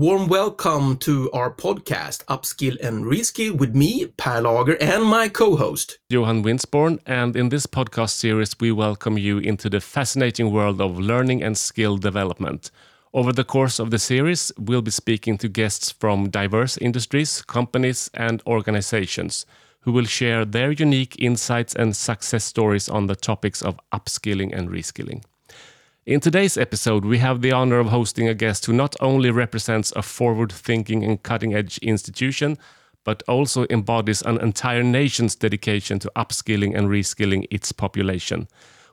Warm welcome to our podcast, Upskill and Reskill, with me, Pär Lager, and my co host, Johan Winsborn. And in this podcast series, we welcome you into the fascinating world of learning and skill development. Over the course of the series, we'll be speaking to guests from diverse industries, companies, and organizations who will share their unique insights and success stories on the topics of upskilling and reskilling. In today's episode, we have the honor of hosting a guest who not only represents a forward thinking and cutting edge institution, but also embodies an entire nation's dedication to upskilling and reskilling its population.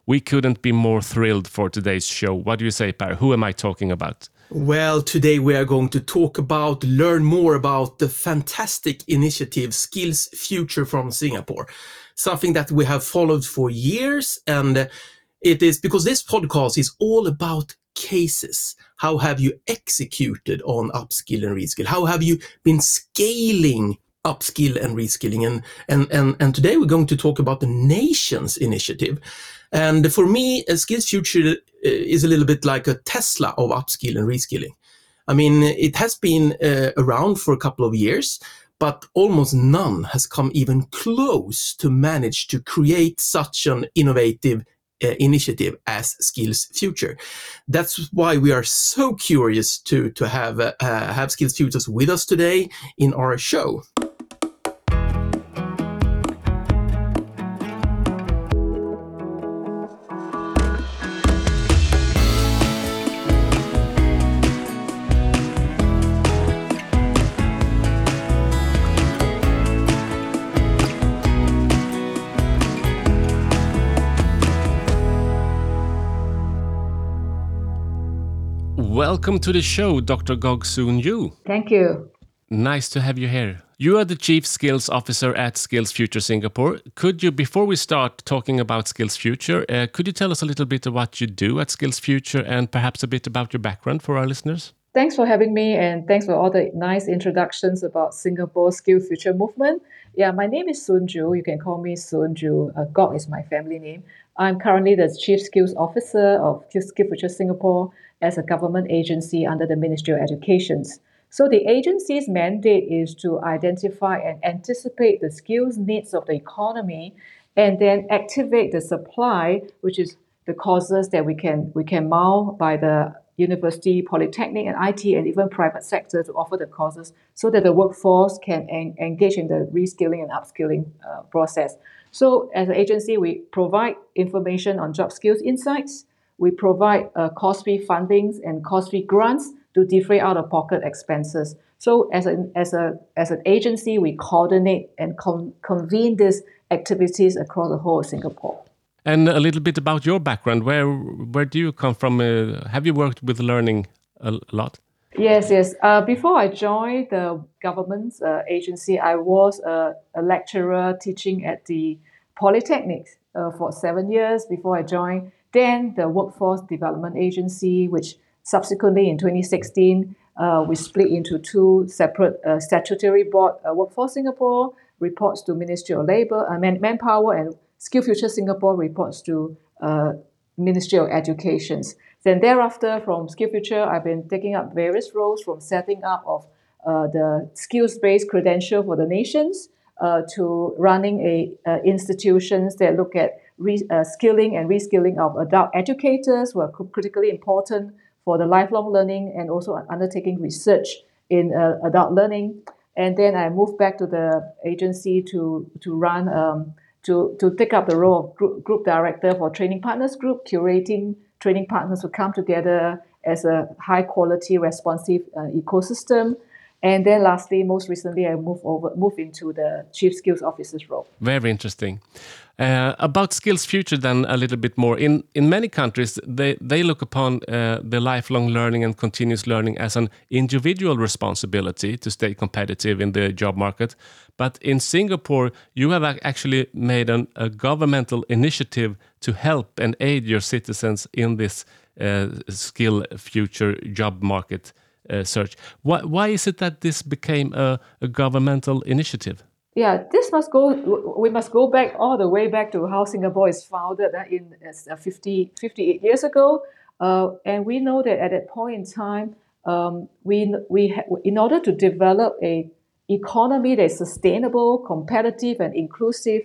We couldn't be more thrilled for today's show. What do you say, Pär? Who am I talking about? Well, today we are going to talk about, learn more about the fantastic initiative Skills Future from Singapore, something that we have followed for years and it is because this podcast is all about cases. How have you executed on upskill and reskill? How have you been scaling upskill and reskilling? And, and, and, and today we're going to talk about the nation's initiative. And for me, a Skills Future uh, is a little bit like a Tesla of upskill and reskilling. I mean, it has been uh, around for a couple of years, but almost none has come even close to manage to create such an innovative initiative as Skills Future. That's why we are so curious to to have uh, have Skills Futures with us today in our show. Welcome to the show, Dr. Gog Soon Joo. Thank you. Nice to have you here. You are the Chief Skills Officer at Skills Future Singapore. Could you, before we start talking about Skills Future, uh, could you tell us a little bit of what you do at Skills Future and perhaps a bit about your background for our listeners? Thanks for having me and thanks for all the nice introductions about Singapore Skill Future movement. Yeah, my name is Soon Joo. You can call me Soon Joo. Uh, Gog is my family name. I'm currently the Chief Skills Officer of Skill Future Singapore as a government agency under the Ministry of Education. So the agency's mandate is to identify and anticipate the skills needs of the economy and then activate the supply, which is the courses that we can we can mount by the university, polytechnic, and IT, and even private sector to offer the courses so that the workforce can en- engage in the reskilling and upskilling uh, process. So, as an agency, we provide information on job skills insights, we provide uh, cost-free fundings and cost-free grants to defray out-of-pocket expenses. So as an as a as an agency, we coordinate and con- convene these activities across the whole of Singapore. And a little bit about your background. Where where do you come from? Uh, have you worked with learning a lot? Yes, yes. Uh, before I joined the government uh, agency, I was a, a, lecturer teaching at the Polytechnics uh, for seven years before I joined then the Workforce Development Agency, which subsequently in 2016, uh, we split into two separate uh, statutory board. Uh, Workforce Singapore reports to Ministry of Labour, uh, Man- Manpower, and Skill Future Singapore reports to uh, Ministry of Education. Then thereafter, from Skill Future, I've been taking up various roles from setting up of uh, the skills-based credential for the nations uh, to running a institutions that look at re- uh, skilling and reskilling of adult educators who are critically important for the lifelong learning and also undertaking research in uh, adult learning. And then I moved back to the agency to to run um, to to take up the role of group, group director for training partners group, curating training partners who come together as a high quality responsive uh, ecosystem and then lastly, most recently, I moved over, moved into the chief skills officer's role. Very interesting. Uh, about skills future, then a little bit more. In in many countries, they they look upon uh, the lifelong learning and continuous learning as an individual responsibility to stay competitive in the job market. But in Singapore, you have actually made an, a governmental initiative to help and aid your citizens in this uh, skill future job market uh, search. Why, why is it that this became a, a governmental initiative? Yeah, this must go. We must go back all the way back to how Singapore is founded uh, in uh, 50, 58 years ago, uh, and we know that at that point in time, um, we, we in order to develop a economy that is sustainable, competitive, and inclusive,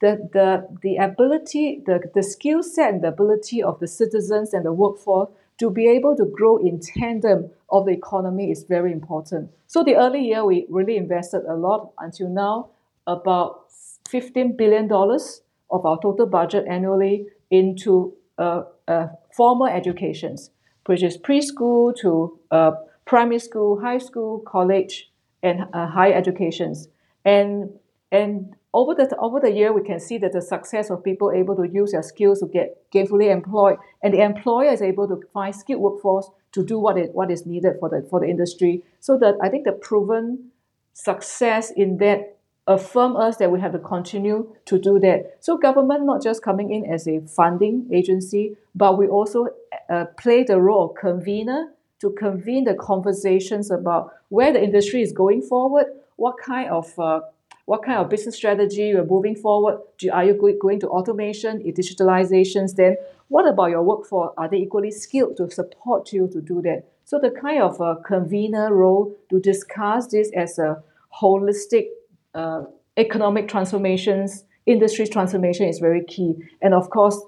the, the, the ability, the, the skill set and the ability of the citizens and the workforce to be able to grow in tandem of the economy is very important. So the early year, we really invested a lot until now, about $15 billion of our total budget annually into uh, uh, formal educations, which is preschool to uh, primary school, high school, college, and uh, higher educations. And and over the over the year, we can see that the success of people able to use their skills to get gainfully employed, and the employer is able to find skilled workforce to do what it what is needed for the for the industry. So that I think the proven success in that affirm us that we have to continue to do that. So government not just coming in as a funding agency, but we also uh, play the role of convener to convene the conversations about where the industry is going forward, what kind of uh, what kind of business strategy you're moving forward. Do, are you going to automation, digitalizations? Then what about your workforce? Are they equally skilled to support you to do that? So the kind of uh, convener role to discuss this as a holistic uh, economic transformations, industry transformation is very key. And of course,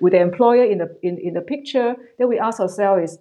with the employer in the in, in the picture, then we ask ourselves is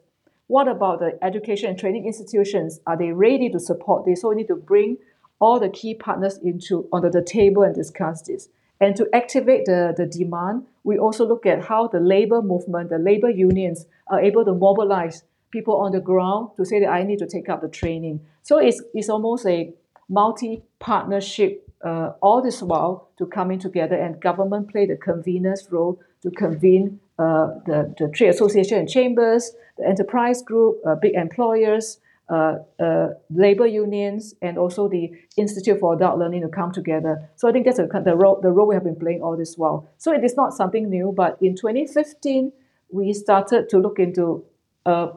what about the education and training institutions? Are they ready to support this? So we need to bring all the key partners into onto the table and discuss this. And to activate the, the demand, we also look at how the labor movement, the labor unions are able to mobilize people on the ground to say that I need to take up the training. So it's, it's almost a multi-partnership uh, all this while to coming together and government play the convener's role to convene uh, the, the trade association and chambers, the enterprise group, uh, big employers, Uh, uh, labor unions, and also the Institute for Adult Learning to come together. So I think that's a, the, role, the role we have been playing all this while. So it is not something new, but in 2015, we started to look into, uh,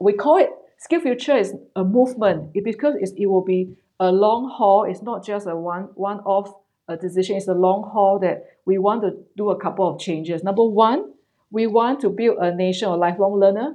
we call it Skill Future is a movement it, because it will be a long haul. It's not just a one one off a uh, decision. It's a long haul that we want to do a couple of changes. Number one, we want to build a nation of lifelong learner.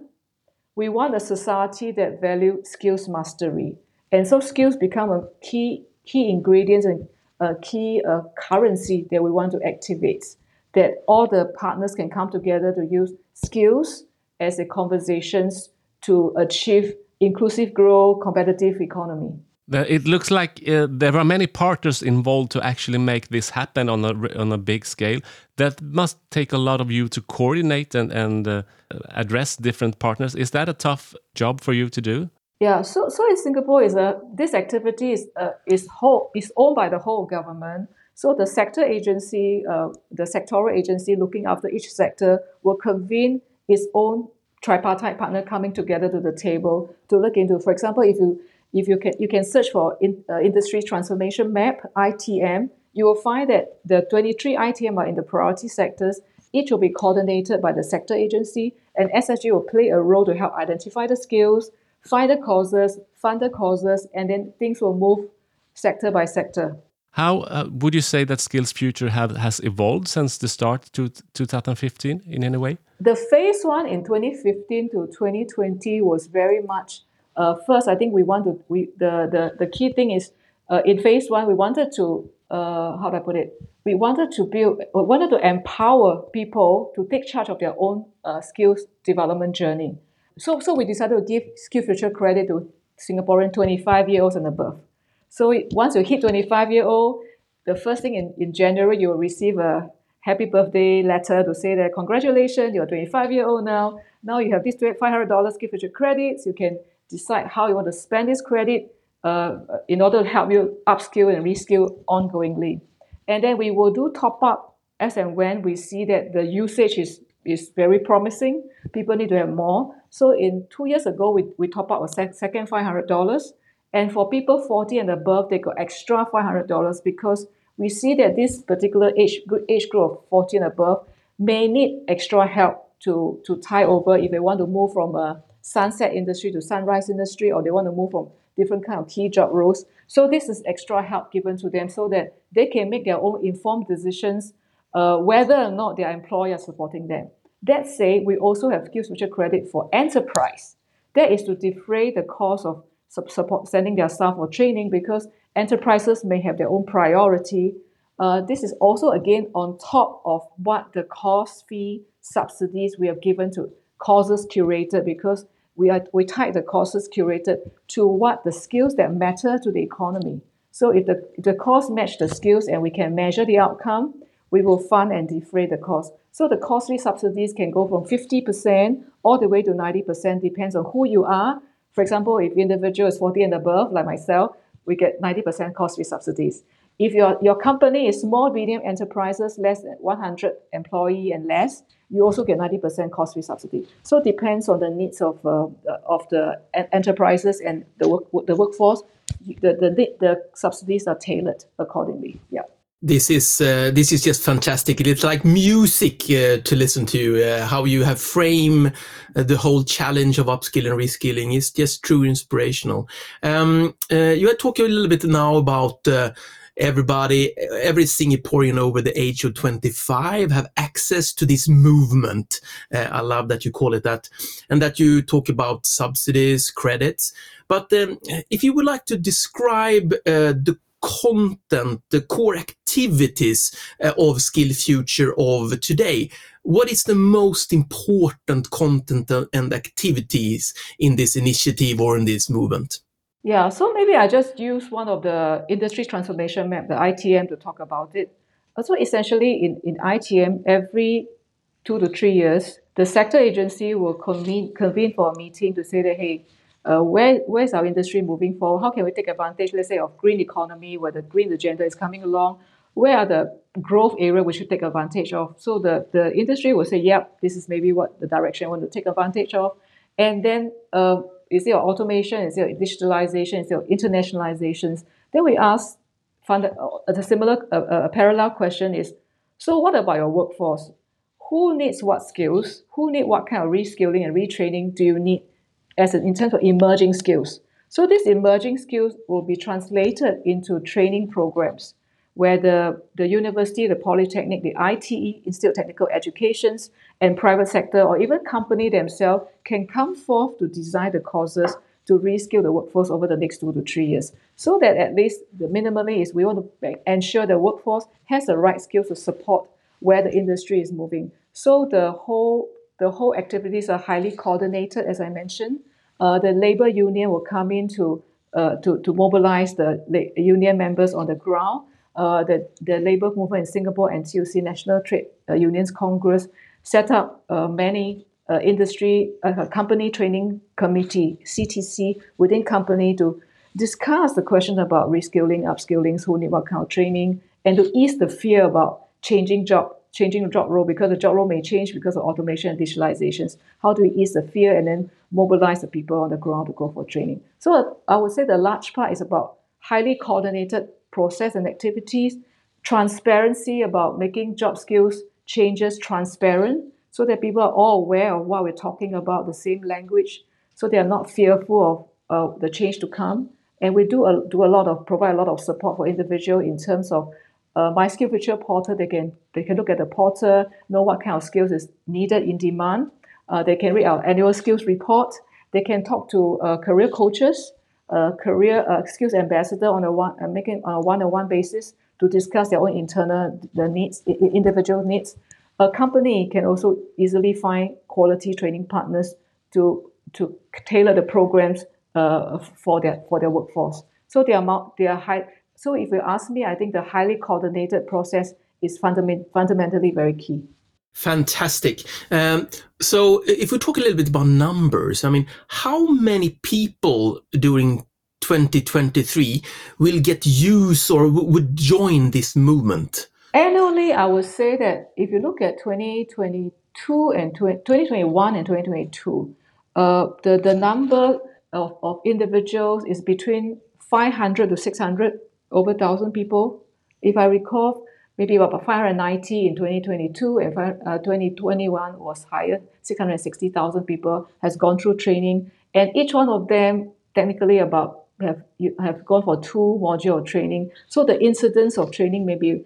We want a society that value skills mastery, and so skills become a key key ingredients and a key uh, currency that we want to activate. That all the partners can come together to use skills as a conversations to achieve inclusive growth, competitive economy. It looks like uh, there are many partners involved to actually make this happen on a on a big scale. That must take a lot of you to coordinate and and uh, address different partners. Is that a tough job for you to do? Yeah. So so in Singapore, is a this activity is uh, is whole is owned by the whole government. So the sector agency, uh, the sectoral agency looking after each sector, will convene its own tripartite partner coming together to the table to look into. For example, if you if you can you can search for in, uh, industry transformation map ITM, you will find that the 23 ITM are in the priority sectors. Each will be coordinated by the sector agency, and SSG will play a role to help identify the skills, find the courses, fund the courses, and then things will move sector by sector. How uh, would you say that Skills Future have, has evolved since the start to 2015 in any way? The phase one in 2015 to 2020 was very much uh, first. I think we want to we the the, the key thing is uh, in phase one we wanted to uh, how do I put it? We wanted to build, we wanted to empower people to take charge of their own uh, skills development journey. So, so we decided to give Skill Future credit to Singaporean 25 year olds and above. So once you hit 25 year old, the first thing in, in January, you will receive a happy birthday letter to say that congratulations, you're 25 year old now. Now you have this $500 gift future credits. You can decide how you want to spend this credit uh, in order to help you upskill and reskill ongoingly. And then we will do top up as and when we see that the usage is, is very promising. People need to have more. So in two years ago, we, we top up a sec- second $500 and for people 40 and above, they got extra $500 because we see that this particular age, age group of 40 and above may need extra help to, to tie over if they want to move from a sunset industry to sunrise industry or they want to move from different kind of key job roles. So this is extra help given to them so that they can make their own informed decisions uh, whether or not their employer is supporting them. That said, we also have skills future credit for enterprise That is to defray the cost of support sending their staff for training because enterprises may have their own priority. Uh, this is also again on top of what the course fee subsidies we have given to courses curated because we are we tied the courses curated to what the skills that matter to the economy. So if the the course match the skills and we can measure the outcome, we will fund and defray the cost. So the course fee subsidies can go from 50% all the way to 90%, depends on who you are. For example, if individual is 40 and above, like myself, we get 90% course fee subsidies. If your, your company is small, medium enterprises, less than 100 employee and less, you also get 90% course fee subsidy. So it depends on the needs of, uh, of the enterprises and the, work, the workforce. The, the, the subsidies are tailored accordingly. Yeah. This is uh, this is just fantastic. It's like music uh, to listen to. Uh, how you have framed uh, the whole challenge of upskilling and reskilling is just true inspirational. Um, uh, you are talking a little bit now about uh, everybody, every Singaporean over the age of 25 have access to this movement. I love that you call it that, and that you talk about subsidies, credits. But um, if you would like to describe the content, the core activities uh, of Skill Future of today. What is the most important content and activities in this initiative or in this movement? Yeah, so maybe I just use one of the industry transformation map, the ITM, to talk about it. So essentially, in, in ITM, every two to three years, the sector agency will convene, convene for a meeting to say that, hey, uh, where where is our industry moving forward? How can we take advantage, let's say, of green economy, where the green agenda is coming along? Where are the growth area we should take advantage of? So the, the industry will say, yep, this is maybe what the direction I want to take advantage of. And then uh, is there automation? Is there digitalization? Is there internationalizations? Then we ask, fund, uh, a similar, uh, a parallel question is, so what about your workforce? Who needs what skills? Who need what kind of reskilling and retraining do you need as in, in terms of emerging skills. So these emerging skills will be translated into training programs where the, the university, the polytechnic, the ITE, Institute of Technical Educations, and private sector or even company themselves can come forth to design the courses to reskill the workforce over the next two to three years. So that at least the minimum is we want to ensure the workforce has the right skills to support where the industry is moving. So the whole the whole activities are highly coordinated, as I mentioned. Uh, the labor union will come in to, uh, to, to mobilize the union members on the ground. Uh, the, the labor movement in Singapore, NTUC, National Trade uh, Unions Congress, set up uh, many industry company training committee, CTC, within company to discuss the question about reskilling, upskilling, who need what kind of training, and to ease the fear about changing job changing job role because the job role may change because of automation and digitalizations. How do we ease the fear and then mobilize the people on the ground to go for training? So I would say the large part is about highly coordinated process and activities, transparency about making job skills changes transparent so that people are all aware of what we're talking about, the same language, so they are not fearful of uh, the change to come. And we do a, do a lot of provide a lot of support for individual in terms of uh, my skill future portal, they can they can look at the portal, know what kind of skills is needed in demand. Uh, they can read our annual skills report. They can talk to uh, career coaches, uh, career uh, skills ambassador on a one uh, making on a one-on-one basis to discuss their own internal the needs, individual needs. A company can also easily find quality training partners to to tailor the programs uh, for their for their workforce. So they are they are high so if you ask me, I think the highly coordinated process is fundament- fundamentally very key. Fantastic. Um, so if we talk a little bit about numbers, I mean, how many people during 2023 will get use or would join this movement? Annually, I would say that if you look at 2022 and 2021 and 2022, uh, the, the number of, of individuals is between 500 to 600 over 1,000 people. If I recall, maybe about 590 in 2022 and uh, 2021 was higher, 660,000 people has gone through training. And each one of them technically about have, have gone for two module training. So the incidence of training may be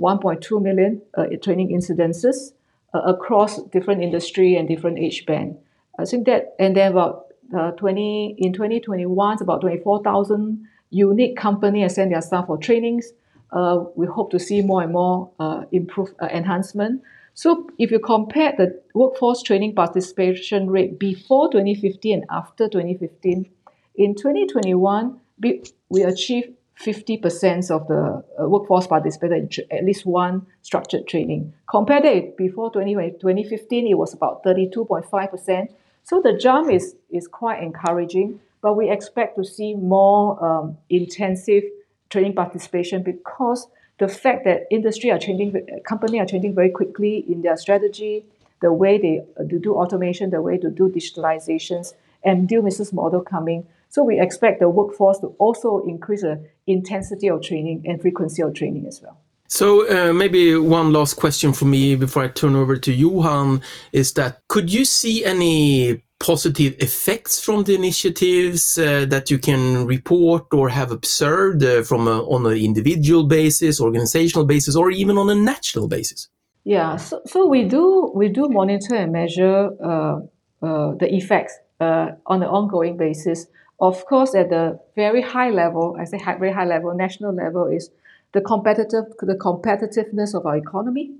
1.2 million uh, training incidences uh, across different industry and different age band. I think that, and then about uh, 20 in 2021, it's about 24,000 unique companies have sent their staff for trainings. Uh, we hope to see more and more uh, improve uh, enhancement. So if you compare the workforce training participation rate before 2015 and after 2015, in 2021 we, achieved 50% of the uh, workforce participated in at least one structured training. Compared it before 20, 2015, it was about 32.5%. So the jump is, is quite encouraging, but we expect to see more um, intensive training participation because the fact that industry are changing, company are changing very quickly in their strategy, the way they uh, do automation, the way to do digitalizations, and new business model coming. So we expect the workforce to also increase the intensity of training and frequency of training as well. So uh, maybe one last question for me before I turn over to Johan is that could you see any positive effects from the initiatives uh, that you can report or have observed uh, from a, on an individual basis, organizational basis, or even on a national basis? Yeah, so, so we do we do monitor and measure uh, uh the effects uh, on an ongoing basis. Of course, at the very high level, I say high, very high level, national level is the competitive the competitiveness of our economy.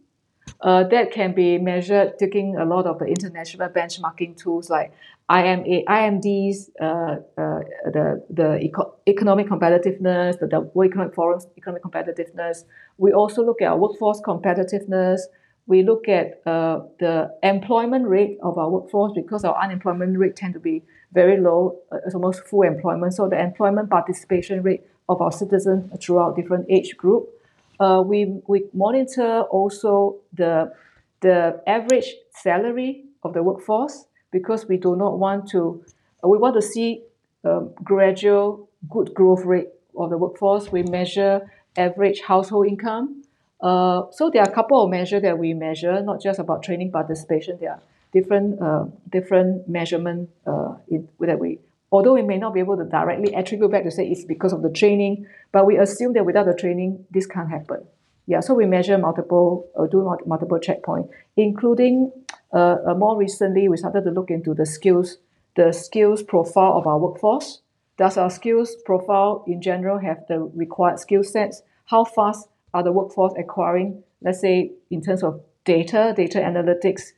Uh, that can be measured taking a lot of the international benchmarking tools like IMA, IMD's, uh, uh, the, the eco- economic competitiveness, the, the World Economic Forum's economic competitiveness. We also look at our workforce competitiveness. We look at uh, the employment rate of our workforce because our unemployment rate tend to be very low, uh, it's almost full employment. So the employment participation rate of our citizens throughout different age group. Uh, we, we monitor also the, the average salary of the workforce because we do not want to, we want to see um, gradual good growth rate of the workforce. We measure average household income. Uh, so there are a couple of measures that we measure, not just about training participation. There are different uh, different measurement uh, in, that we although we may not be able to directly attribute back to say it's because of the training, but we assume that without the training, this can't happen. Yeah, so we measure multiple, uh, do multiple checkpoints, including uh, uh, more recently, we started to look into the skills, the skills profile of our workforce. Does our skills profile in general have the required skill sets? How fast are the workforce acquiring, let's say, in terms of data, data analytics,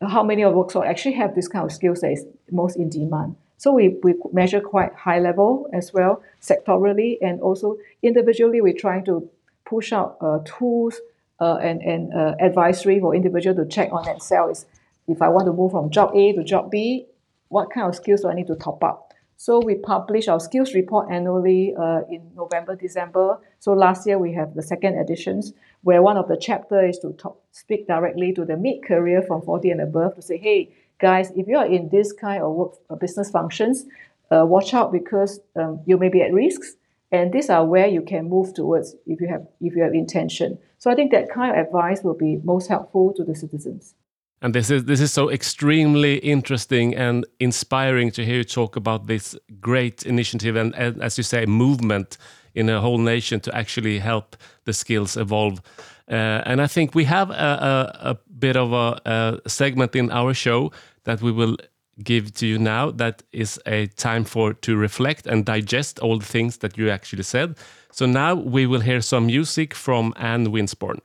how many of workforce actually have this kind of skills that is most in demand. So we, we measure quite high level as well, sectorally, and also individually, we're trying to push out uh, tools uh, and, and uh, advisory for individual to check on themselves. If I want to move from job A to job B, what kind of skills do I need to top up? So we publish our skills report annually uh, in November, December. So last year we have the second editions where one of the chapter is to talk, speak directly to the mid-career from 40 and above to say, hey, guys, if you are in this kind of work uh, business functions, uh, watch out because um, you may be at risks. And these are where you can move towards if you have if you have intention. So I think that kind of advice will be most helpful to the citizens. And this is this is so extremely interesting and inspiring to hear you talk about this great initiative and, and as you say, movement in a whole nation to actually help the skills evolve. Uh, and I think we have a, a, a bit of a, a, segment in our show that we will give to you now. That is a time for to reflect and digest all the things that you actually said. So now we will hear some music from Ann Winsborn.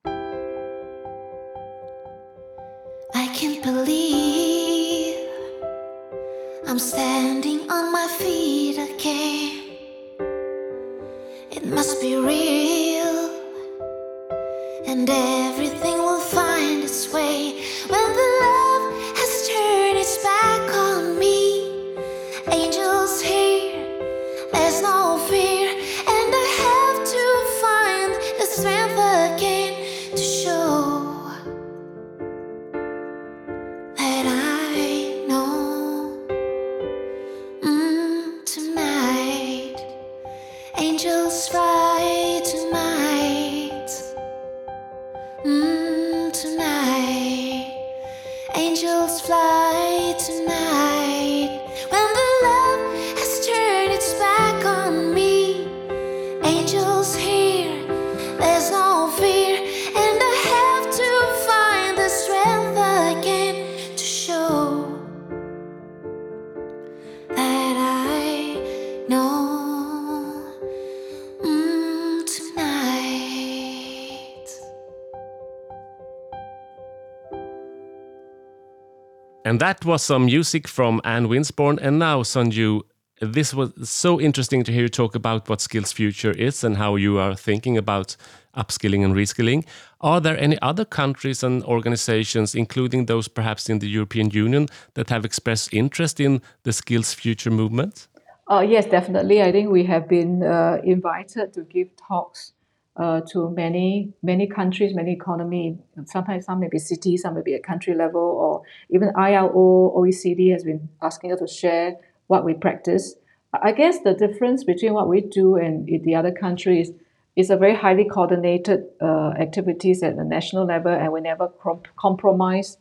And that was some music from Ann Winsborn. And now, Soon Joo, this was so interesting to hear you talk about what Skills Future is and how you are thinking about upskilling and reskilling. Are there any other countries and organizations, including those perhaps in the European Union, that have expressed interest in the Skills Future movement? Uh, yes, definitely. I think we have been uh, invited to give talks uh, to many many countries, many economy. Sometimes some may be cities, some may be at country level, or even ILO, OECD has been asking us to share what we practice. I guess the difference between what we do and the other countries is a very highly coordinated uh, activities at the national level, and we never compromise.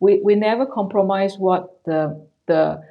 We, we never compromise what the the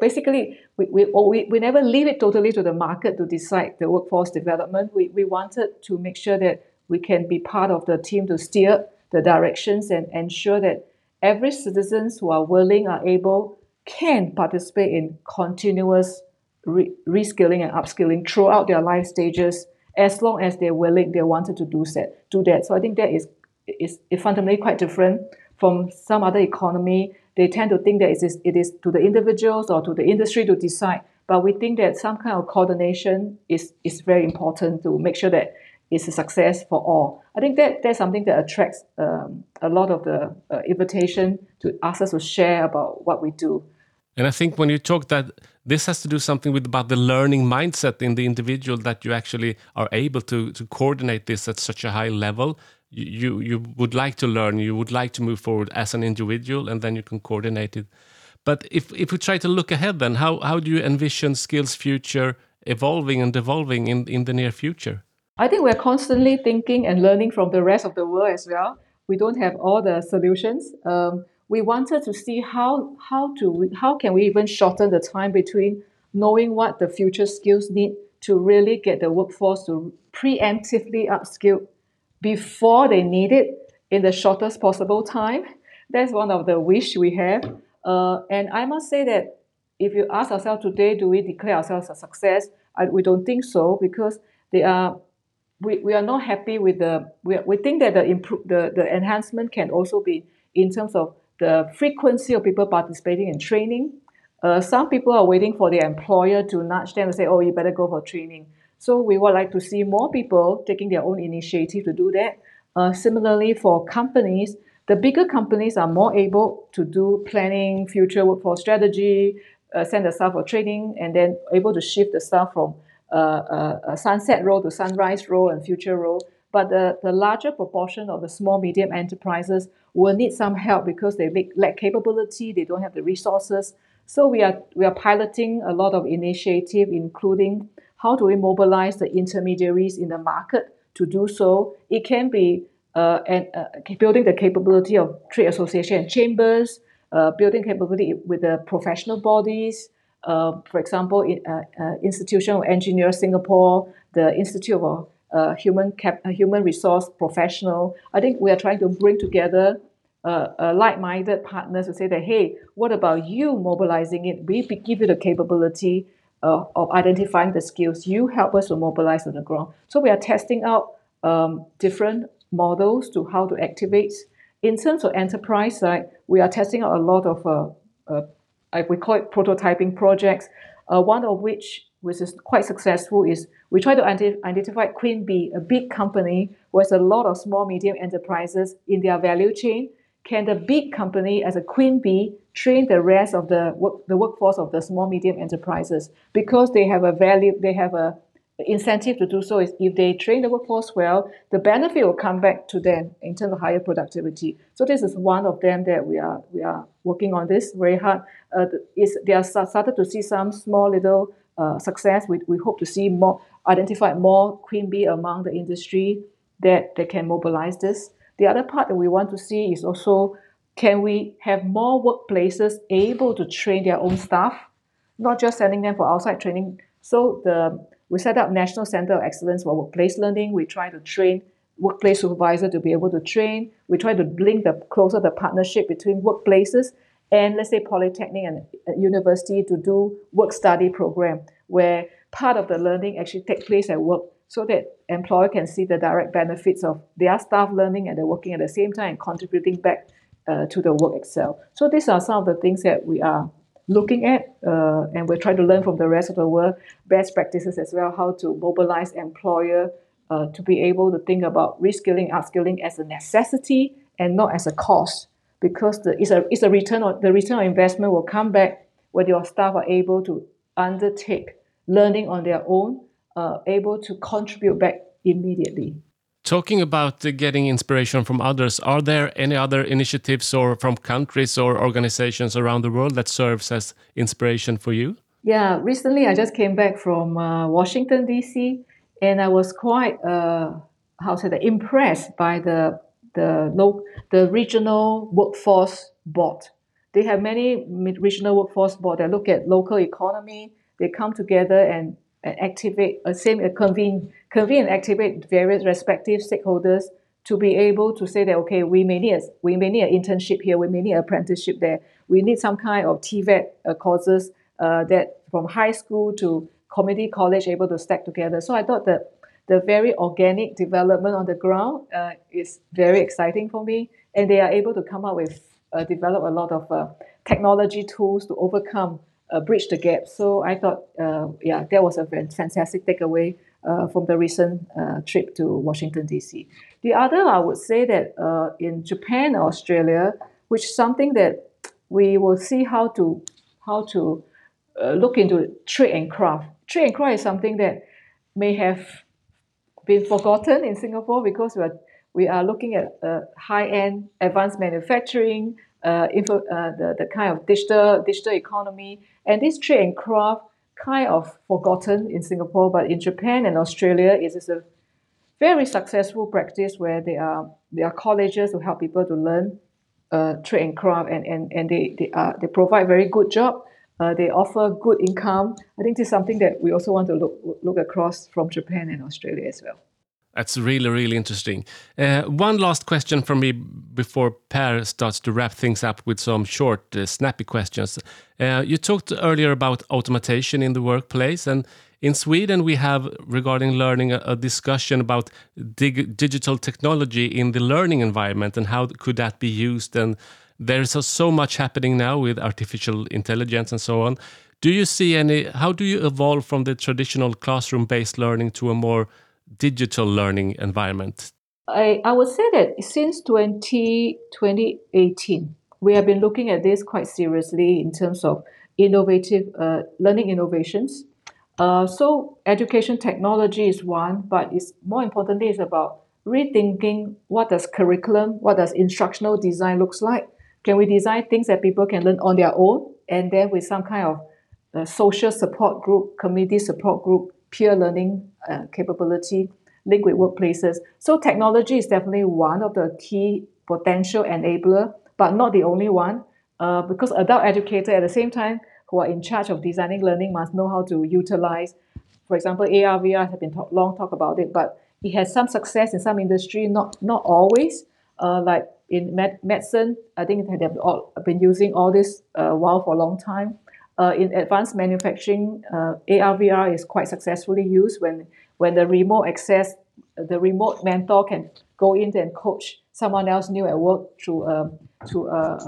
basically we, we, we, we never leave it totally to the market to decide the workforce development. We, we wanted to make sure that we can be part of the team to steer the directions and ensure that every citizens who are willing are able can participate in continuous re- reskilling and upskilling throughout their life stages as long as they're willing, they wanted to do that. Do that. So I think that is is, is fundamentally quite different from some other economy. They tend to think that it is, it is to the individuals or to the industry to decide. But we think that some kind of coordination is, is very important to make sure that it's a success for all. I think that that's something that attracts um, a lot of the uh, invitation to ask us to share about what we do. And I think when you talk that this has to do something with about the learning mindset in the individual that you actually are able to to coordinate this at such a high level. You you would like to learn, you would like to move forward as an individual, and then you can coordinate it. But if if we try to look ahead, then how how do you envision skills future evolving and evolving in in the near future? I think we're constantly thinking and learning from the rest of the world as well. We don't have all the solutions. Um, we wanted to see how how to how can we even shorten the time between knowing what the future skills need to really get the workforce to preemptively upskill before they need it in the shortest possible time. That's one of the wish we have. Uh, and I must say that if you ask ourselves today, do we declare ourselves a success? I, we don't think so because they are we, we are not happy with the we, we think that the improve the, the enhancement can also be in terms of the frequency of people participating in training. Uh, some people are waiting for their employer to nudge them and say, oh, you better go for training. So we would like to see more people taking their own initiative to do that. Uh, similarly, for companies, the bigger companies are more able to do planning, future workforce strategy, uh, send the staff for training, and then able to shift the staff from uh, uh sunset role to sunrise role and future role. But the, the larger proportion of the small, medium enterprises will need some help because they lack capability, they don't have the resources. So we are we are piloting a lot of initiative, including how do we mobilize the intermediaries in the market to do so. It can be uh, and uh, building the capability of trade association chambers, uh, building capability with the professional bodies. Uh, for example, in, uh, uh, Institution of Engineers Singapore, the Institute of human cap, human resource professional. I think we are trying to bring together like-minded partners to say that, hey, what about you mobilizing it? We give you the capability uh, of identifying the skills. You help us to mobilize on the ground. So we are testing out um, different models to how to activate. In terms of enterprise side, we are testing out a lot of uh, uh, we call it prototyping projects. Uh, one of which which is quite successful, is we try to identify Queen Bee, a big company who has a lot of small, medium enterprises in their value chain. Can the big company, as a Queen Bee, train the rest of the work, the workforce of the small, medium enterprises because they have a value, they have a incentive to do so is if they train the workforce well, the benefit will come back to them in terms of higher productivity. So this is one of them that we are we are working on this very hard. Uh, is they are started to see some small little uh, success. We, we hope to see more identify more queen bee among the industry that they can mobilize this. The other part that we want to see is also can we have more workplaces able to train their own staff, not just sending them for outside training. So the we set up National Center of Excellence for Workplace Learning. We try to train workplace supervisor to be able to train. We try to link the closer the partnership between workplaces and let's say polytechnic and uh, university to do work study program where part of the learning actually take place at work so that employer can see the direct benefits of their staff learning and they're working at the same time and contributing back uh, to the work itself. So these are some of the things that we are looking at, uh, and we're trying to learn from the rest of the world best practices as well, how to mobilize employer uh, to be able to think about reskilling, upskilling as a necessity and not as a cost, because the, it's a it's a return on the return on investment will come back when your staff are able to undertake learning on their own, uh, able to contribute back immediately. Talking about uh, getting inspiration from others, are there any other initiatives or from countries or organizations around the world that serves as inspiration for you? Yeah, recently I just came back from uh, Washington D.C. and I was quite uh, how say that, impressed by the the low, the regional workforce board. They have many regional workforce board that look at local economy. They come together and, and activate, uh, same uh, convene convene and activate various respective stakeholders to be able to say that okay, we may need a, we may need an internship here, we may need an apprenticeship there, we need some kind of TVET uh, courses uh, that from high school to community college able to stack together. So I thought that the very organic development on the ground uh, is very exciting for me, and they are able to come up with uh, develop a lot of uh, technology tools to overcome uh, bridge the gap. So I thought, uh, yeah, that was a fantastic takeaway uh, from the recent uh, trip to Washington, D.C. The other, I would say that uh, in Japan or Australia, which is something that we will see how to how to uh, look into trade and craft. Trade and craft is something that may have been forgotten in Singapore because we are we are looking at high-end advanced manufacturing, info, the, the kind of digital digital economy, and this trade and craft kind of forgotten in Singapore, but in Japan and Australia, it is a very successful practice where there are there are colleges to help people to learn uh, trade and craft, and and, and they they, are, they provide very good job. Uh, they offer good income. I think this is something that we also want to look look across from Japan and Australia as well. That's really, really interesting. Uh, one last question from me before Pär starts to wrap things up with some short, uh, snappy questions. Uh, you talked earlier about automation in the workplace, and in Sweden we have, regarding learning, a, a discussion about dig digital technology in the learning environment and how could that be used. And there's so much happening now with artificial intelligence and so on. Do you see any? How do you evolve from the traditional classroom-based learning to a more digital learning environment? I, I would say that since 20, 2018, we have been looking at this quite seriously in terms of innovative uh, learning innovations. Uh, so education technology is one, but it's more importantly is about rethinking what does curriculum, what does instructional design looks like. Can we design things that people can learn on their own, and then with some kind of uh, social support group, community support group, peer learning uh, capability with workplaces. So technology is definitely one of the key potential enabler, but not the only one. Uh, because adult educators at the same time who are in charge of designing learning must know how to utilize, for example, AR, VR have been talk, long talk about it, but it has some success in some industry, not not always. Uh, like in med- medicine, I think they have all, been using all this uh, while for a long time. Uh, in advanced manufacturing, uh, is quite successfully used when when the remote access, the remote mentor can go in and coach someone else new at work through um, through uh,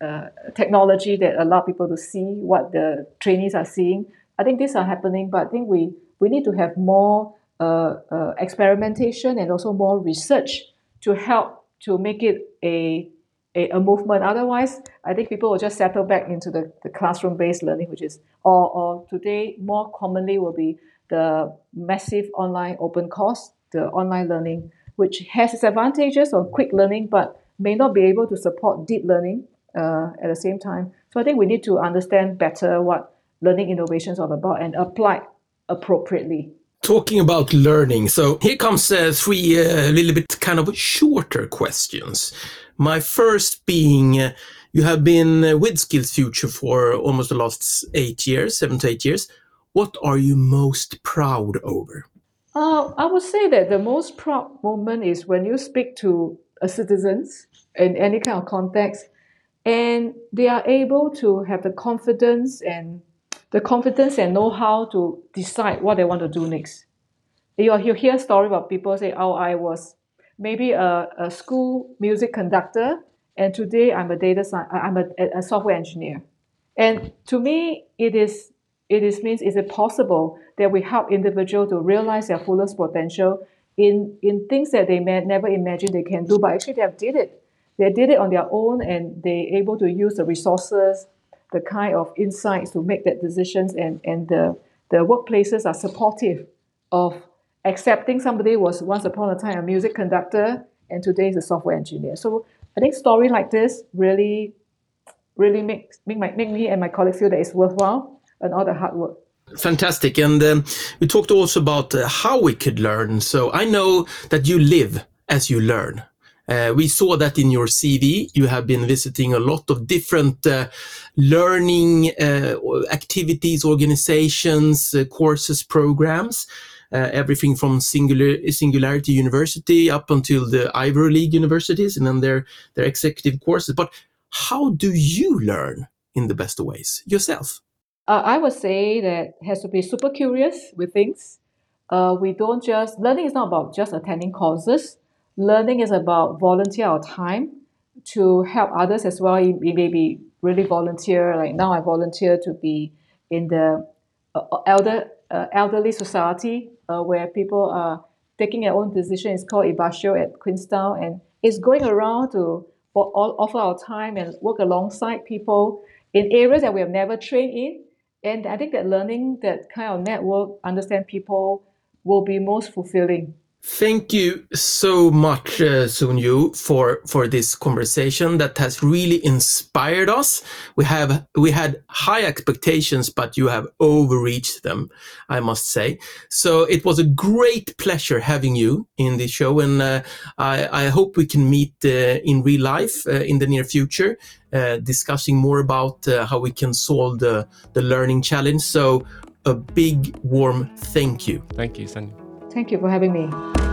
uh, uh, technology that allow people to see what the trainees are seeing. I think these are happening, but I think we we need to have more experimentation and also more research to help to make it a a, a movement. Otherwise, I think people will just settle back into the, the classroom based learning, which is, or, or today more commonly will be the massive online open course, the online learning, which has its advantages on quick learning, but may not be able to support deep learning uh, at the same time. So I think we need to understand better what learning innovations are about and apply appropriately. Talking about learning, so here comes uh, three a uh, little bit kind of shorter questions. My first being, uh, you have been uh, with Skills Future for almost the last eight years, seven to eight years. What are you most proud over? Uh, I would say that the most proud moment is when you speak to a citizens in any kind of context, and they are able to have the confidence and the confidence and know how to decide what they want to do next. You you hear story about people say, "Oh, I was maybe a, a school music conductor and today I'm a data science. I'm a, a software engineer, and to me, it is it is means is it possible that we help individual to realize their fullest potential in in things that they may never imagined they can do, but actually they have did it. They did it on their own, and they able to use the resources, the kind of insights to make that decisions, and and the the workplaces are supportive of accepting somebody was once upon a time a music conductor and today is a software engineer. So I think story like this really, really make, make, my, make me and my colleagues feel that it's worthwhile and all the hard work. Fantastic. And um, we talked also about uh, how we could learn. So I know that you live as you learn. Uh, we saw that in your CV. You have been visiting a lot of different uh, learning uh, activities, organizations, uh, courses, programs. Uh, everything from singular, Singularity University up until the Ivy League universities and then their, their executive courses. But how do you learn in the best ways yourself? Uh, I would say that has to be super curious with things. Uh, we don't just learning is not about just attending courses. Learning is about volunteer our time to help others as well. We may be really volunteer. Like now, I volunteer to be in the uh, elder uh, elderly society uh, where people are taking their own decision. It's called Ibasho at Queenstown, and it's going around to offer our time and work alongside people in areas that we have never trained in. And I think that learning that kind of network, understand people, will be most fulfilling. Thank you so much, uh, Soon Joo, for for this conversation that has really inspired us. We have we had high expectations, but you have overreached them, I must say. So it was a great pleasure having you in the show, and uh, I, I hope we can meet uh, in real life uh, in the near future, uh, discussing more about uh, how we can solve the the learning challenge. So a big warm thank you. Thank you, Sandy. Thank you for having me.